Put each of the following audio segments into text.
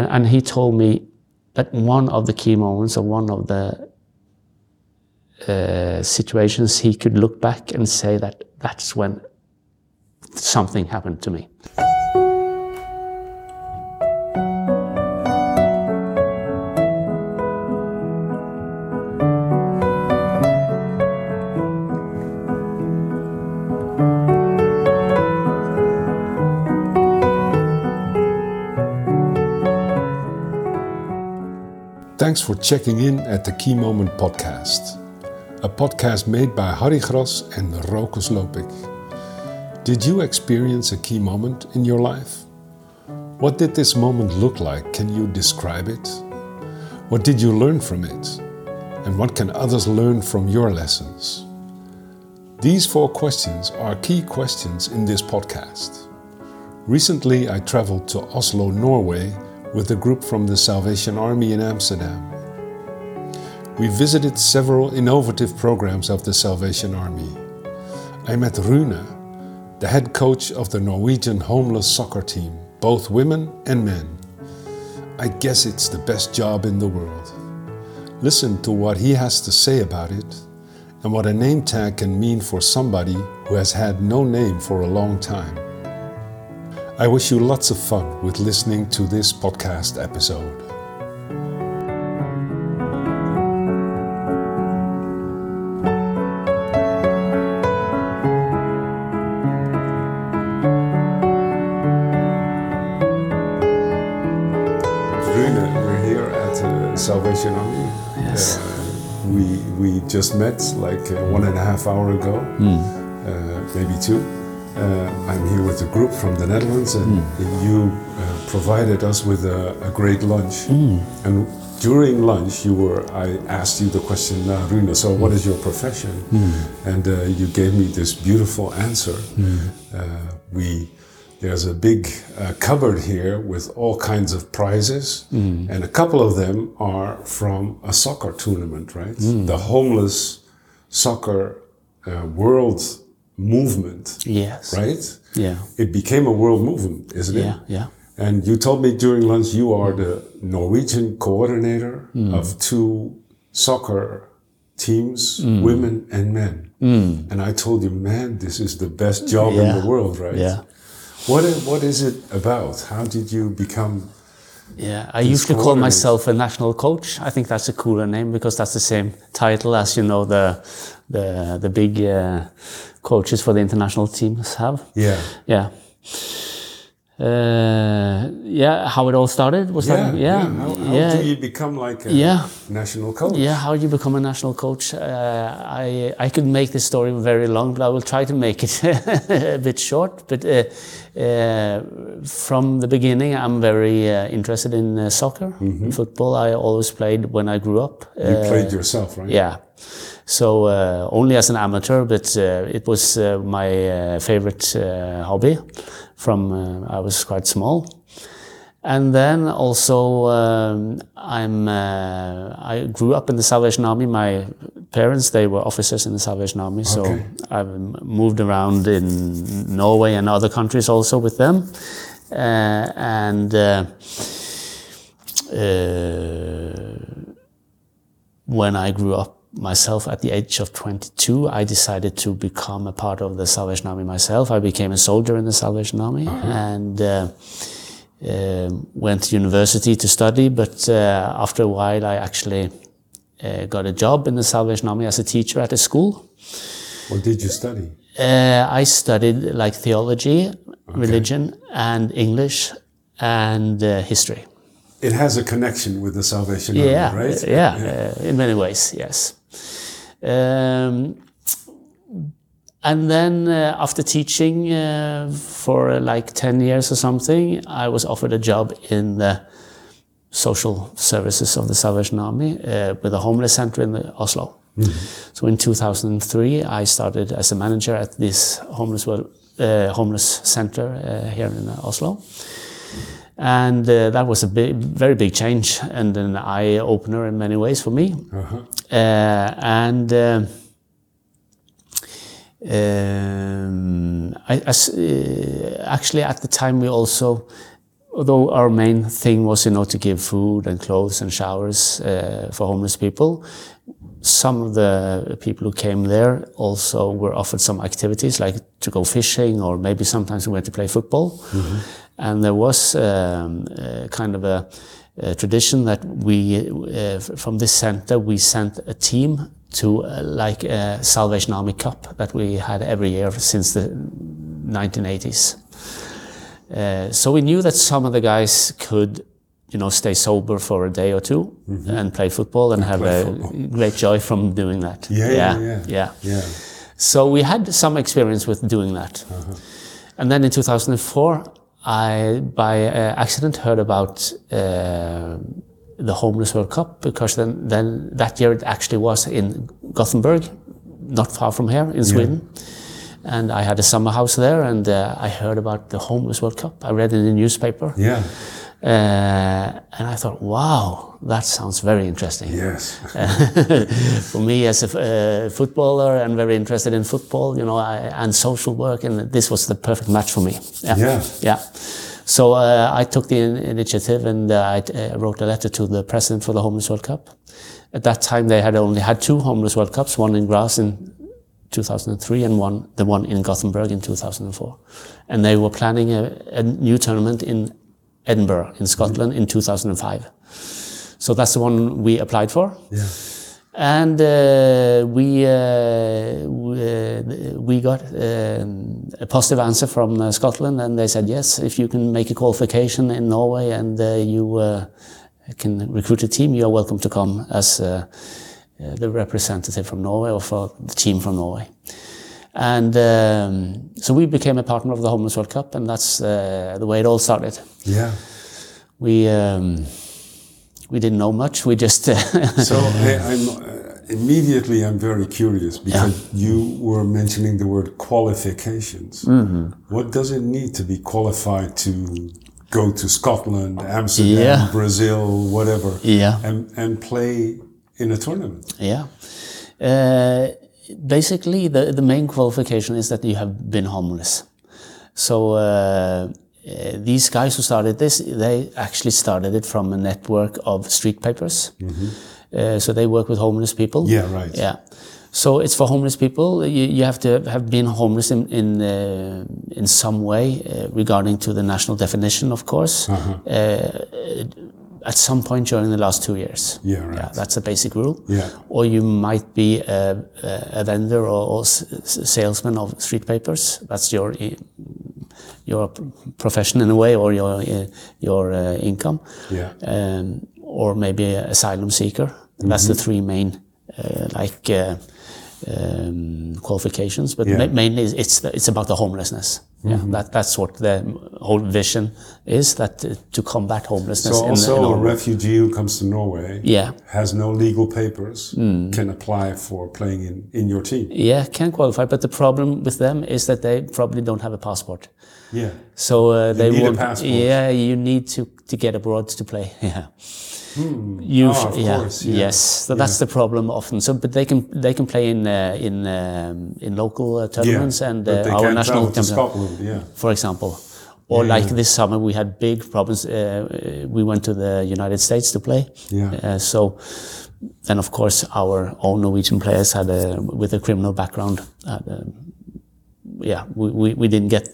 And, and he told me that one of the key moments or one of the uh, situations he could look back and say that that's when something happened to me. Thanks for checking in at the Key Moment podcast, a podcast made by Harry Gras and Rokus Loopik. Did you experience a key moment in your life? What did this moment look like? Can you describe it? What did you learn from it? And what can others learn from your lessons? These four questions are key questions in this podcast. Recently, I traveled to Oslo, Norway with a group from the Salvation Army in Amsterdam. We visited several innovative programs of the Salvation Army. I met Rune, the head coach of the Norwegian homeless soccer team, both women and men. I guess it's the best job in the world. Listen to what he has to say about it and what a name tag can mean for somebody who has had no name for a long time. I wish you lots of fun with listening to this podcast episode. Rune, we're here at uh, Salvation Army. Yes. Uh, we we just met like uh, one and a half hour ago, uh, maybe two. Uh, I'm here with a group from the Netherlands, and you uh, provided us with a, a great lunch. And during lunch, you were I asked you the question, now, Rune. So, what is your profession? And uh, you gave me this beautiful answer. Uh, we there's a big uh, cupboard here with all kinds of prizes, and a couple of them are from a soccer tournament, right? The homeless soccer uh, world movement, Yes. right? Yeah. It became a world movement, isn't it? Yeah. Yeah. And you told me during lunch you are the Norwegian coordinator mm. of two soccer teams, mm. women and men. Mm. And I told you, man, this is the best job in the world, right? Yeah. What is, what is it about? How did you become? Yeah, I usually call myself a national coach. I think that's a cooler name because that's the same title as you know the the the big uh, coaches for the international teams have. Yeah, Yeah. Uh, yeah, how it all started was yeah, that? yeah. Yeah, How, how yeah, do you become like a Yeah. national coach? yeah. How do you become a national coach? Uh, I I could make this story very long, but I will try to make it a bit short. But uh, uh, from the beginning, I'm very uh, interested in uh, soccer, football. I always played when I grew up. You played yourself, right? Yeah. So uh, only as an amateur, but uh, it was uh, my uh, favorite uh, hobby from uh, I was quite small. And then also um, I'm uh, I grew up in the Salvation Army. My parents they were officers in the Salvation Army, so Okay. I've moved around in Norway and other countries also with them. Uh, and uh, uh, when I grew up myself at the age of 22, I decided to become a part of the Salvation Army myself. I became a soldier in the Salvation Army and uh, um went to university to study. But uh, after a while, I actually uh, got a job in the Salvation Army as a teacher at a school. What did you study? Uh, I studied like theology, religion, and English and uh, history. It has a connection with the Salvation Yeah, Army, right? yeah, uh, in many ways, yes. Um, and then uh, after teaching uh, for uh, like 10 years or something, I was offered a job in the social services of the Salvation Army uh, with a homeless center in the Oslo. So in 2003, I started as a manager at this homeless, uh, homeless center uh, here in Oslo. And uh, that was a big, very big change and an eye opener in many ways for me. Uh-huh. Uh, and uh, um, I, I uh, actually, at the time, we also although our main thing was, you know, to give food and clothes and showers uh, for homeless people, some of the people who came there also were offered some activities like to go fishing or maybe sometimes we went to play football. Mm-hmm. And there was um, uh, kind of a, a, tradition that we, uh, from this center, we sent a team to uh, like a Salvation Army Cup that we had every year since the 1980s. Uh, so we knew that some of the guys could you know, stay sober for a day or 2 mm-hmm. and play football and, and have a football. great joy from doing that. Yeah yeah, yeah, yeah, yeah. So we had some experience with doing that. Uh-huh. And then in 2004, I, by uh, accident, heard about uh, the Homeless World Cup because then, then that year it actually was in Gothenburg, not far from here in Sweden. Yeah. And I had a summer house there, and uh, I heard about the Homeless World Cup. I read it in the newspaper. Yeah. Uh, and I thought, wow, that sounds very interesting. Yes. For me, as a uh, footballer and very interested in football, you know, I, and social work, and this was the perfect match for me. Yeah. Yeah. yeah. So uh, I took the in initiative and uh, I uh, wrote a letter to the president for the Homeless World Cup. At that time, they had only had two Homeless World Cups, one in Graz in 2003 and one, the one in Gothenburg in 2004. And they were planning a, a new tournament in Edinburgh in Scotland in 2005. So that's the one we applied for. Yeah. And uh, we, uh, we, uh, we, got um, a positive answer from uh, Scotland, and they said yes, if you can make a qualification in Norway and uh, you uh, can recruit a team, you are welcome to come as the representative from Norway or for the team from Norway. And um, so we became a partner of the Homeless World Cup, and that's uh, the way it all started. Yeah. We um, we didn't know much. We just. Uh, so I, am uh, immediately I'm very curious because yeah. you were mentioning the word qualifications. Mm -hmm. What does it need to be qualified to go to Scotland, Amsterdam, yeah. Brazil, whatever, yeah. and and play in a tournament? Yeah. Uh, basically, the, the main qualification is that you have been homeless. So uh, uh, these guys who started this, they actually started it from a network of street papers. Mm-hmm. Uh, so they work with homeless people. Yeah, right. Yeah. So it's for homeless people. You, you have to have been homeless in in, uh, in some way uh, regarding to the national definition, of course. Uh-huh uh, at some point during the last two years. Yeah, right. Yeah, that's a basic rule. Yeah. Or you might be a, a vendor or, or salesman of street papers. That's your your profession in a way, or your your uh, income. Yeah. Um, or maybe an asylum seeker. Mm -hmm. That's the mm-hmm. three main, uh, like. Uh, um, qualifications, but yeah. ma mainly it's it's about the homelessness. Yeah, mm -hmm. that that's what the whole vision is that uh, to combat homelessness. So also in, in a refugee who comes to Norway, yeah. has no legal papers, mm. can apply for playing in in your team. Yeah, can qualify, but the problem with them is that they probably don't have a passport. Yeah. So uh, they, they need a passport. Yeah, you need to to get abroad to play. Yeah. Hmm. You, oh, yeah, course, yeah. Yes, so that's the problem often. So, but they can they can play in uh, in um, in local uh, tournaments yeah, and uh, our national to Scotland, yeah. for example. Or like this summer, we had big problems. Uh, we went to the United States to play. Yeah. Uh, so then, of course, our own Norwegian players had a with a criminal background. Had, yeah, we, we, we didn't get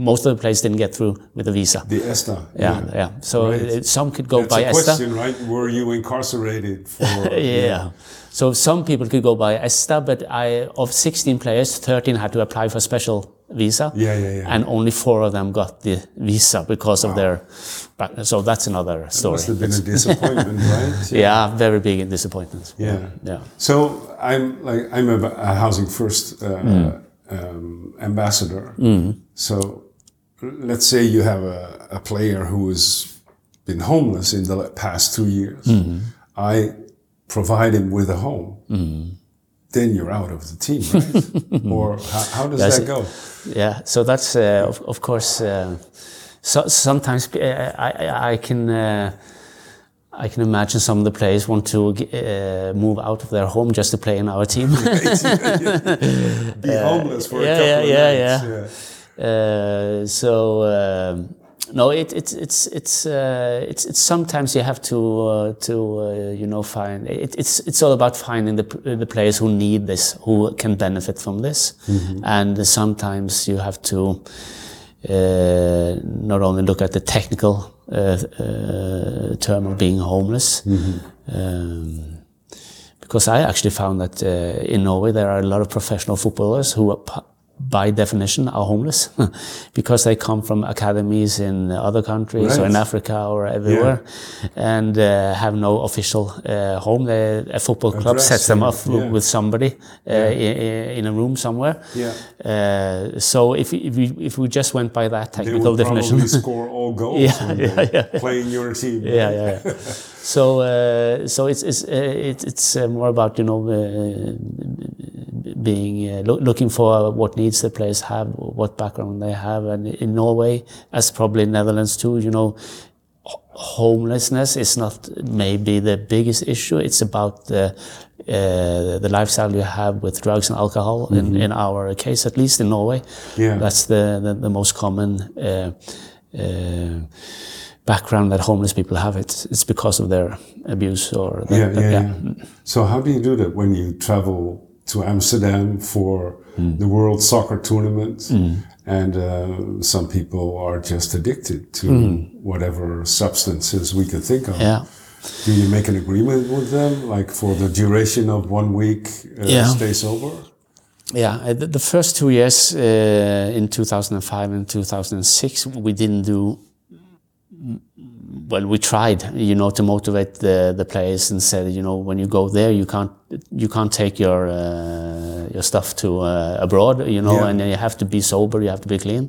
most of the players didn't get through with a visa. The ESTA. Yeah, yeah. yeah. So right. some could go That's by a ESTA. question, right? Were you incarcerated for? yeah. yeah. So some people could go by ESTA, but I of 16 players, 13 had to apply for special visa. Yeah, yeah, yeah. And only four of them got the visa because wow. of their. So that's another story. It must have been a disappointment, right? Yeah. yeah. very big disappointment. Yeah, yeah. So I'm like I'm a, a housing first. Uh, mm um, ambassador. Mm. So let's say you have a, a, player who has been homeless in the past two years. Mm. I provide him with a home. Mm. Then you're out of the team, right? or how, how does that's, that go? Yeah, so that's uh, of, of, course. Uh, so sometimes uh, I, I can uh, I can imagine some of the players want to uh, move out of their home just to play in our team. Be homeless for yeah, a couple yeah, of yeah, nights. Yeah. Uh, so, um, no, it, it's it's it's uh, it's it's sometimes you have to uh, to uh, you know find it, it's it's all about finding the the players who need this, who can benefit from this, and sometimes you have to uh, not only look at the technical uh, uh, term of being homeless. Um, because I actually found that uh, in Norway there are a lot of professional footballers who are by definition are homeless because they come from academies in other countries or in Africa or everywhere and uh, have no official uh, home. They, a football club Address, sets them yeah, up yeah. with somebody uh, i- in a room somewhere. Yeah. Uh, so if, if, we, if we just went by that technical They would definition, probably score all goals Yeah, yeah, yeah. play in your team. yeah, yeah. yeah. so, uh, so it's it's uh, it, it's uh, more about you know uh, being uh, loo- looking for what needs the players have, what background they have, and in Norway, as probably in Netherlands too, you know. ho- Homelessness is not maybe the biggest issue. It's about the uh, the lifestyle you have with drugs and alcohol. In, in our case, at least in Norway, Yeah. that's the, the, the most common uh, uh, background that homeless people have. It's, it's because of their abuse or the, Yeah, the- yeah, yeah. So how do you do that when you travel to Amsterdam for Mm. the World Soccer Tournament, and uh, some people are just addicted to whatever substances we can think of? Mm. Yeah. Do you make an agreement with them, like for the duration of one week, uh, Yeah. stay sober? Yeah, uh, the, the first two years uh, in 2005 and 2006, we didn't do. Well, we tried, you know, to motivate the, the players and said, you know, when you go there, you can't you can't take your uh, your stuff to uh, abroad, you know, Yeah. and you have to be sober, you have to be clean.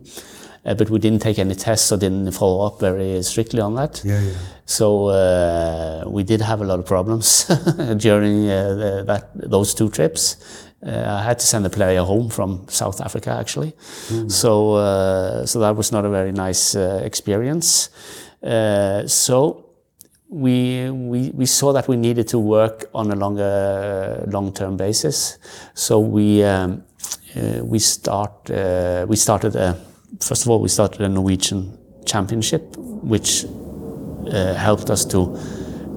Uh, but we didn't take any tests or didn't follow up very strictly on that. Yeah, yeah. So uh, we did have a lot of problems during uh, the, that those two trips. Uh, I had to send a player home from South Africa actually, so uh, so that was not a very nice uh, experience. Uh, so we, we we saw that we needed to work on a longer long term basis. So we um, uh, we start uh, we started a first of all we started a Norwegian championship, which uh, helped us to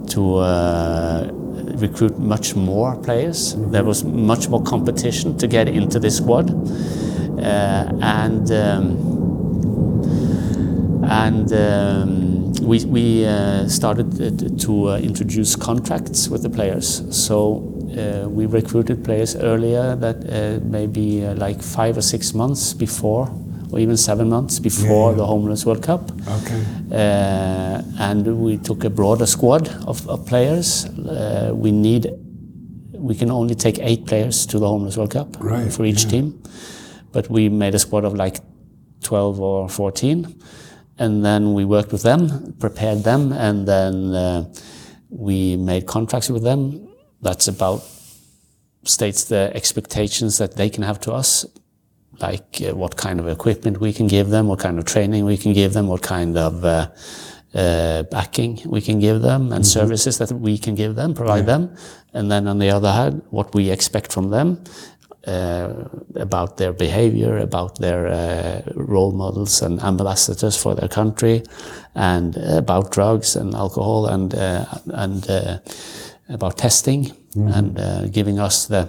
to uh, recruit much more players. There was much more competition to get into this squad, uh, and um, and um, we we uh, started uh, to uh, introduce contracts with the players. So. Uh, we recruited players earlier that uh, maybe uh, like five or six months before or even seven months before yeah. the Homeless World Cup. Okay. Uh, and we took a broader squad of, of players. Uh, we need, we can only take eight players to the Homeless World Cup Right, for each yeah. team, but we made a squad of like 12 or 14, and then we worked with them, prepared them, and then uh, we made contracts with them. That's about states the expectations that they can have to us like uh, what kind of equipment we can give them, what kind of training we can give them, what kind of uh, uh, backing we can give them, and services that we can give them, provide them. And then on the other hand, what we expect from them uh, about their behavior, about their uh, role models and ambassadors for their country, and about drugs and alcohol and uh, and uh, about testing and uh, giving us the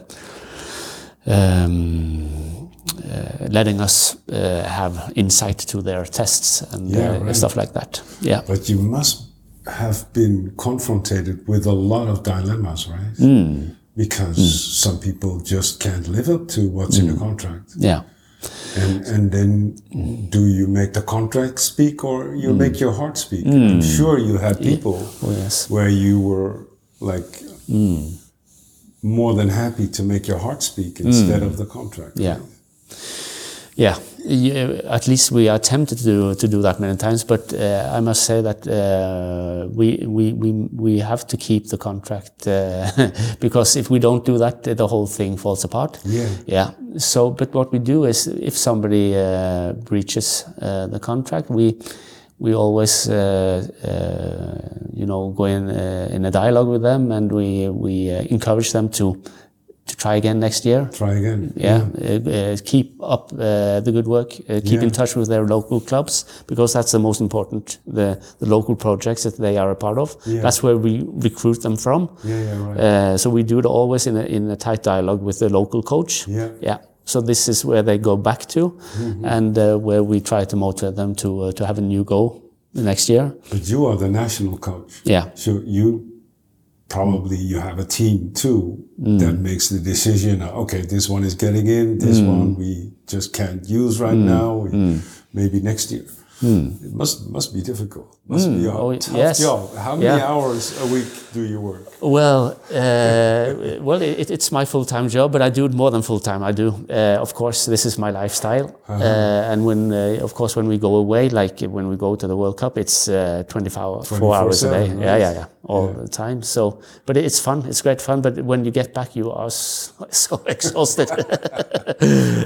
um, uh, letting us uh, have insight to their tests and Yeah, right. stuff like that. Yeah. But you must have been confronted with a lot of dilemmas, right? Hmm. Because some people just can't live up to what's Hmm. in the contract. Yeah. And and then do you make the contract speak or you Hmm. make your heart speak? I'm sure you had people Oh, yes. where you were like more than happy to make your heart speak instead of the contract. Yeah. right? Yeah, at least we are tempted to do, to do that many times, but uh, I must say that uh, we, we, we, we have to keep the contract uh, because if we don't do that, the whole thing falls apart. Yeah. Yeah. So, but what we do is if somebody uh, breaches uh, the contract, we we always uh, uh, you know go in uh, in a dialogue with them and we we uh, encourage them to to try again next year. Try again. Yeah, uh, uh, keep up uh, the good work. Uh, keep in touch with their local clubs because that's the most important. The the local projects that they are a part of. Yeah. That's where we recruit them from. Yeah, yeah, right. Uh, so we do it always in a, in a tight dialogue with the local coach. Yeah. Yeah. So this is where they go back to, Mm-hmm. and uh, where we try to motivate them to uh, to have a new goal the next year. But you are the national coach. Yeah. So you probably you have a team too Mm. that makes the decision. Okay, this one is getting in. This Mm. one we just can't use right now. We, Maybe next year. It must must be difficult. Must be a Oh, tough yes. job. How many Yeah. hours a week do you work? Well, uh, well, it, it's my full-time job, but I do it more than full-time. I do, uh, of course, this is my lifestyle, uh, and when, uh, of course, when we go away, like when we go to the World Cup, it's uh, 24, hour, four hours a day. 24/7, Yeah, yeah, yeah, all Yeah. the time. So, but it's fun. It's great fun. But when you get back, you are so, so exhausted.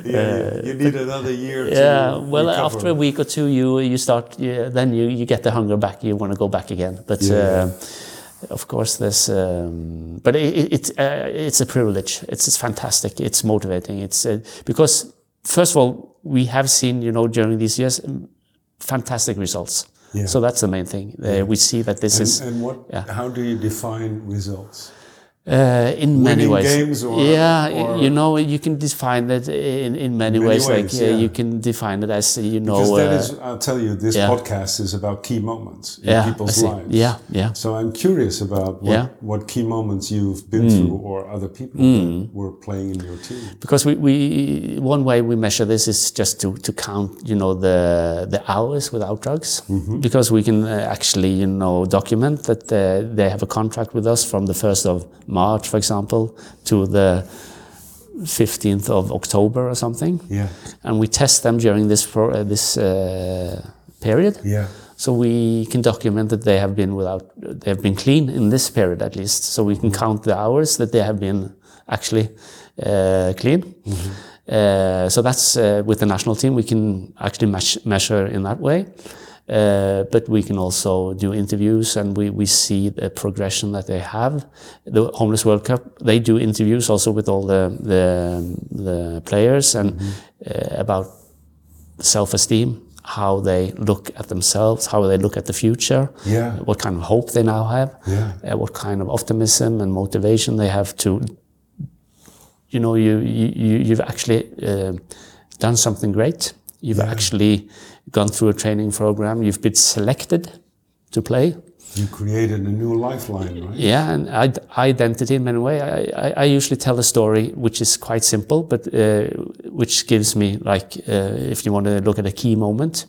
Yeah, you need another year. yeah. Well, recover. after a week or two, you you start. You, then you you get the hunger back. You want to go back again. But. Yeah. Uh, of course, there's, um, but it, it, uh, it's a privilege. It's, it's fantastic. It's motivating. It's uh, because first of all, we have seen, you know, during these years, um, fantastic results. Yeah. So that's the main thing. Uh, we see that this is And, and what? yeah. How do you define results? Uh, in many ways. or- yeah, or- you know, you can define it in, in many, Many ways. ways, like yeah. you can define it as you know. Because that uh, is, I'll tell you, this yeah. podcast is about key moments in yeah, people's lives. Yeah, yeah. So I'm curious about what. Mm. what key moments you've been through or other people that were playing in your team. because we, we one way we measure this is just to, to count you know the the hours without drugs because we can uh, actually you know document that uh, they have a contract with us from the 1st of March for example to the 15th of October or something Yeah. and we test them during this uh, this uh, period Yeah. so we can document that they have been without, they have been clean in this period at least. So we can count the hours that they have been actually uh, clean. Uh, so that's uh, with the national team, we can actually meas- measure in that way. Uh, but we can also do interviews and we, we see the progression that they have. The Homeless World Cup, they do interviews also with all the, the, the players and uh, about self-esteem, how they look at themselves, how they look at the future, Yeah. what kind of hope they now have, Yeah. uh, what kind of optimism and motivation they have to. You know, you you you- you've actually uh, done something great. You've Yeah. actually gone through a training program. You've been selected to play. You created a new lifeline, right? Yeah, and id- identity in many ways. I, I, I usually tell a story which is quite simple, but uh, which gives me like, uh, if you want to look at a key moment,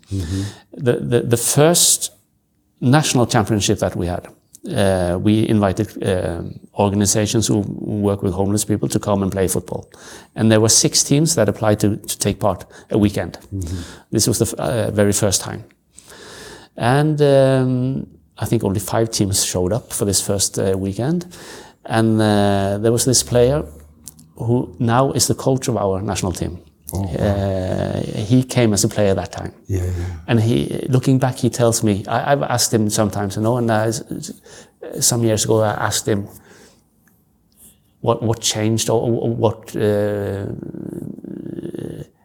the, the the first national championship that we had. Uh, we invited um organizations who work with homeless people to come and play football, and there were six teams that applied to, to take part a weekend. This was the uh, very first time, and um, I think only five teams showed up for this first uh, weekend. And uh, there was this player who now is the coach of our national team. Oh, wow. uh, he came as a player that time. Yeah, yeah. And he, looking back, he tells me, I, I've asked him sometimes, you know, and uh, some years ago I asked him what what changed or what uh,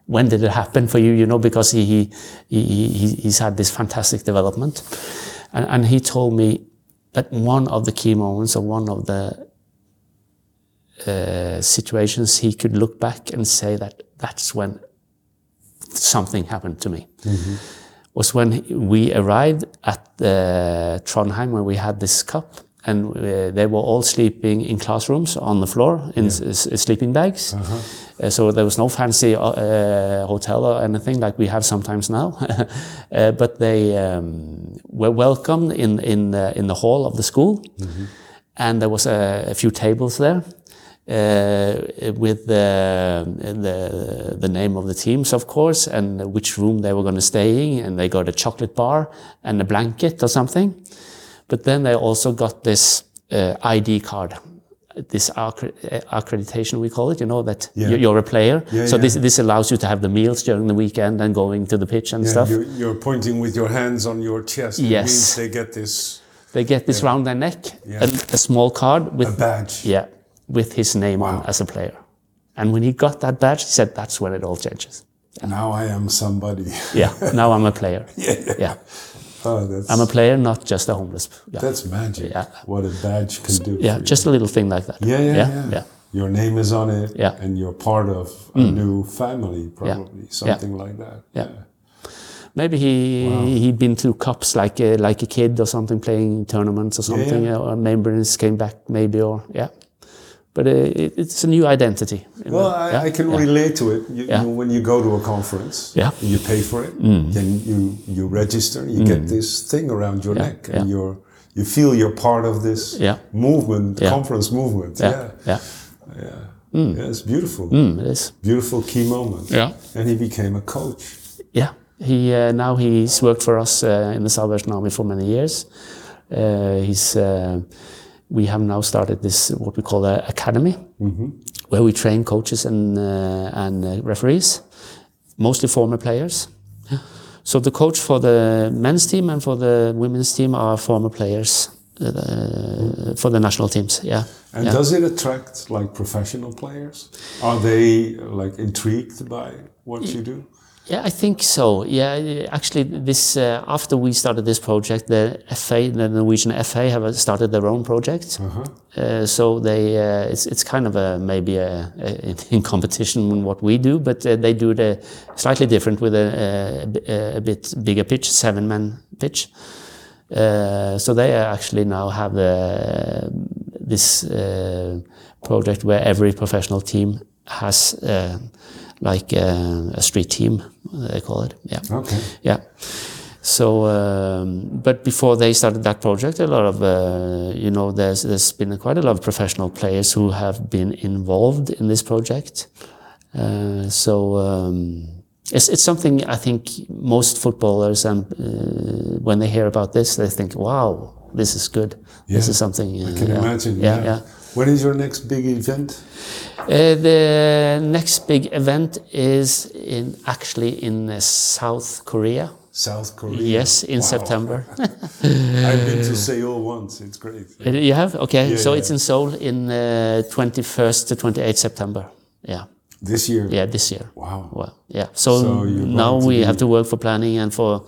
when did it happen for you, you know, because he, he, he, he- he's had this fantastic development. And, and he told me that one of the key moments or one of the uh, situations he could look back and say that that's when something happened to me. Was when we arrived at uh, Trondheim when we had this cup and uh, they were all sleeping in classrooms on the floor in s- s- sleeping bags. Uh, so there was no fancy uh, uh, hotel or anything like we have sometimes now. uh, but they um, were welcomed in, in, uh, in the hall of the school. And there was a, a few tables there with the, the the name of the teams, of course, and which room they were going to stay in, and they got a chocolate bar and a blanket or something. But then they also got this uh, ID card, this uh, accreditation we call it. You know that Yeah. you're, a player, Yeah, so yeah. this this allows you to have the meals during the weekend and going to the pitch and stuff. You're, you're pointing with your hands on your chest. Yes. means they get this They get this round their neck, a small card with a badge. Yeah. With his name on as a player. And when he got that badge, he said, "That's when it all changes." Now I am somebody. Yeah, now I'm a player. yeah, yeah. Yeah, Oh, that's I'm a player, not just a homeless guy. that's magic. Yeah. What a badge can do. Yeah, just a little thing like that. Yeah, yeah, yeah, yeah. yeah. Your name is on it, Yeah. Mm. and you're part of a new family, probably something like that. Yeah. Maybe he he'd been to cups like a, like a kid or something, playing tournaments or something, yeah. or remembrance came back maybe, or yeah. But uh, it, it's a new identity. Well. I, yeah, I can yeah. relate to it. You, Yeah. you- when you go to a conference, Yeah. Mm. you pay for it, then you you register, you get this thing around your neck, and you're you feel you're part of this movement, conference movement. Yeah, Yeah, yeah, yeah, yeah it's beautiful, Mm, it is. beautiful key moment. Yeah. and he became a coach. Yeah, he uh, now he's worked for us uh, in the Salvation Army for many years. Uh, he's uh, we have now started this what we call an academy, where we train coaches and uh, and uh, referees, mostly former players. So the coach for the men's team and for the women's team are former players uh, for the national teams. Yeah. And yeah. does it attract like professional players? Are they like intrigued by what you do? Yeah, I think so. Yeah, actually, this uh, after we started this project, the FA, the Norwegian FA, have started their own project. Uh, so they, uh, it's it's kind of a maybe a, a, in competition with what we do, but uh, they do the slightly different with a, a, a bit bigger pitch, seven man pitch. Uh, so they actually now have uh, this uh, project where every professional team has uh, like uh, a street team, they call it. Yeah. Okay. Yeah. So, um, but before they started that project, a lot of, uh, you know, there's, there's been quite a lot of professional players who have been involved in this project. Uh, so, um, it's, it's something I think most footballers, and uh, when they hear about this, they think, wow, this is good. This is something. Uh, I can yeah. imagine. Yeah, yeah. When is your next big event? Uh, the next big event is in actually in uh, South Korea. South Korea. Yes, in Wow. September. I've been to Seoul once. It's great. Uh, You have? Okay, Yeah, so yeah. it's in Seoul in uh, 21st to 28th September. Yeah, This year. yeah, this year. Wow. Well, yeah. So, So now we be- have to work for planning and for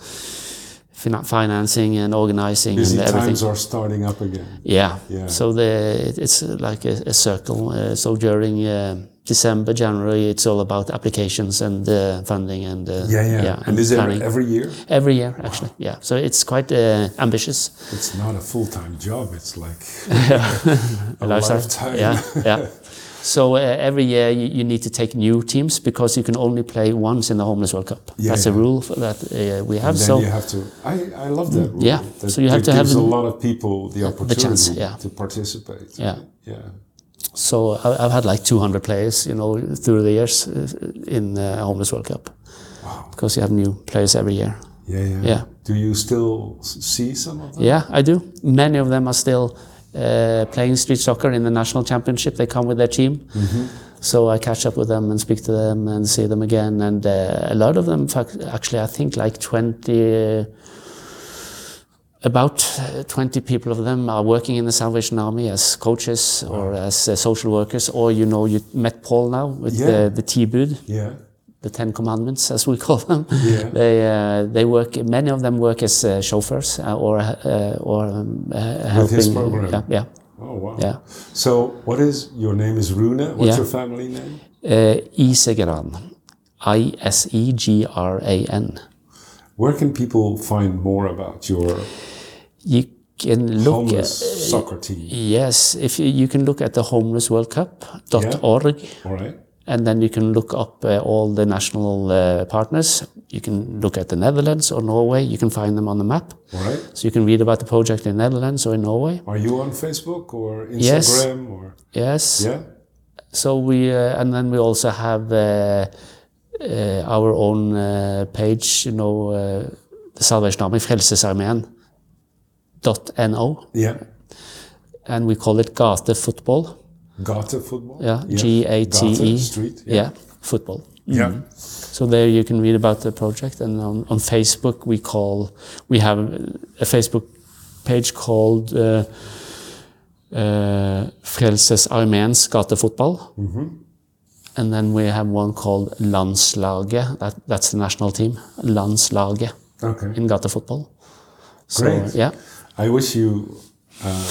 financing and organizing Busy and everything. times are starting up again. Yeah. Yeah. So the it's like a, a circle. Uh, so during uh, December, January, it's all about applications and uh, funding and uh, Yeah, yeah. and is it every year? Every year, actually. Yeah. So it's quite uh, ambitious. It's not a full time job. It's like a lifetime. Yeah, yeah. So uh, every year you, you need to take new teams because you can only play once in the Homeless World Cup. Yeah, That's yeah. a rule for that uh, we have. So you have to. I, I love that rule. Yeah, That, so you have to have gives a lot of people the opportunity the chance, yeah. to participate. Yeah. Yeah. so I- I've had like 200 players, you know, through the years uh, in the Homeless World Cup Wow. because you have new players every year. Yeah, yeah. Yeah. Do you still see some of them? Yeah, I do. Many of them are still uh, playing street soccer in the national championship. They come with their team. So I catch up with them and speak to them and see them again. And uh, a lot of them, actually, I think like 20, uh, about uh, 20 people of them are working in the Salvation Army as coaches or as uh, social workers. Or, you know, you met Paul now with Yeah. the, the T-Bud Yeah. The Ten Commandments, as we call them. Yeah. They uh, they work. Many of them work as uh, chauffeurs uh, or uh, or um, uh, helping. his program. Yeah, yeah, Oh wow. yeah. So what is your name? Is Rune? What's Yeah. your family name? Uh, Isegran, I S E G R A N. Where can people find more about your You can look. homeless At, soccer team? yes, if you, you can look at the homelessworldcup.org. All right. And then you can look up uh, all the national uh, partners. You can look at the Netherlands or Norway. You can find them on the map. All right. So you can read about the project in Netherlands or in Norway. Are you on Facebook or Yes. Instagram or Yes. yeah? So we uh, and then we also have uh, uh, our own uh, page, you know, uh, the Salvation Army, Frelsesarmeen dot no, Yeah. and we call it Gate Football. Gata football. Yeah, G A T E. Gata street. Yeah, football. Yeah. So there you can read about the project, and on, on Facebook we call we have a Facebook page called uh, uh, Frelsesarmeens gatefotball. And then we have one called Landslaget. That, that's the national team. Landslaget Okay. in gatefotball. So, Great. yeah. I wish you uh,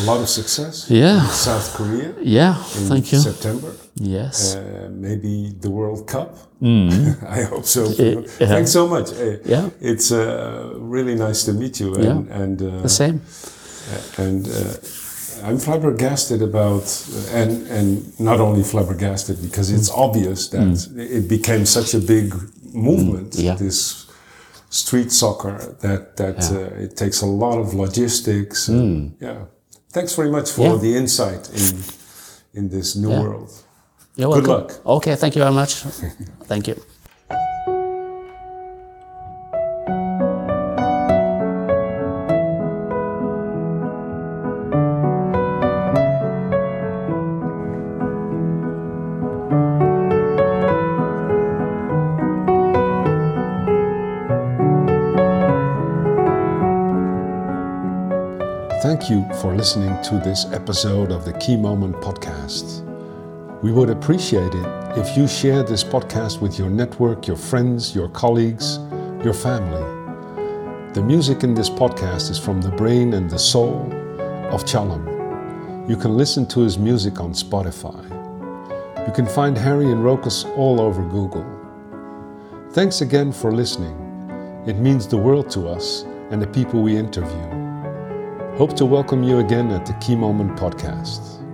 a lot of success Yeah. in South Korea Yeah. in Thank you. September. Yes. Uh, maybe the World Cup. I hope so. Mm. yeah. Thanks so much. Uh, Yeah. It's uh, really nice to meet you. And, Yeah. and, uh, the same. and uh, I'm flabbergasted about, and and not only flabbergasted because it's Mm. obvious that it became such a big movement. Mm. Yeah. This street soccer that that uh, it takes a lot of logistics. and- yeah. Thanks very much for. Yeah. the insight in in this new Yeah. world. You're Good welcome. luck. Okay. Thank you very much. thank you. Thank you for listening to this episode of the Key Moment podcast. We would appreciate it if you share this podcast with your network, your friends, your colleagues, your family. The music in this podcast is from the brain and the soul of Challem. You can listen to his music on Spotify. You can find Harry and Rokus all over Google. Thanks again for listening. It means the world to us and the people we interview. Hope to welcome you again at the Key Moment Podcast.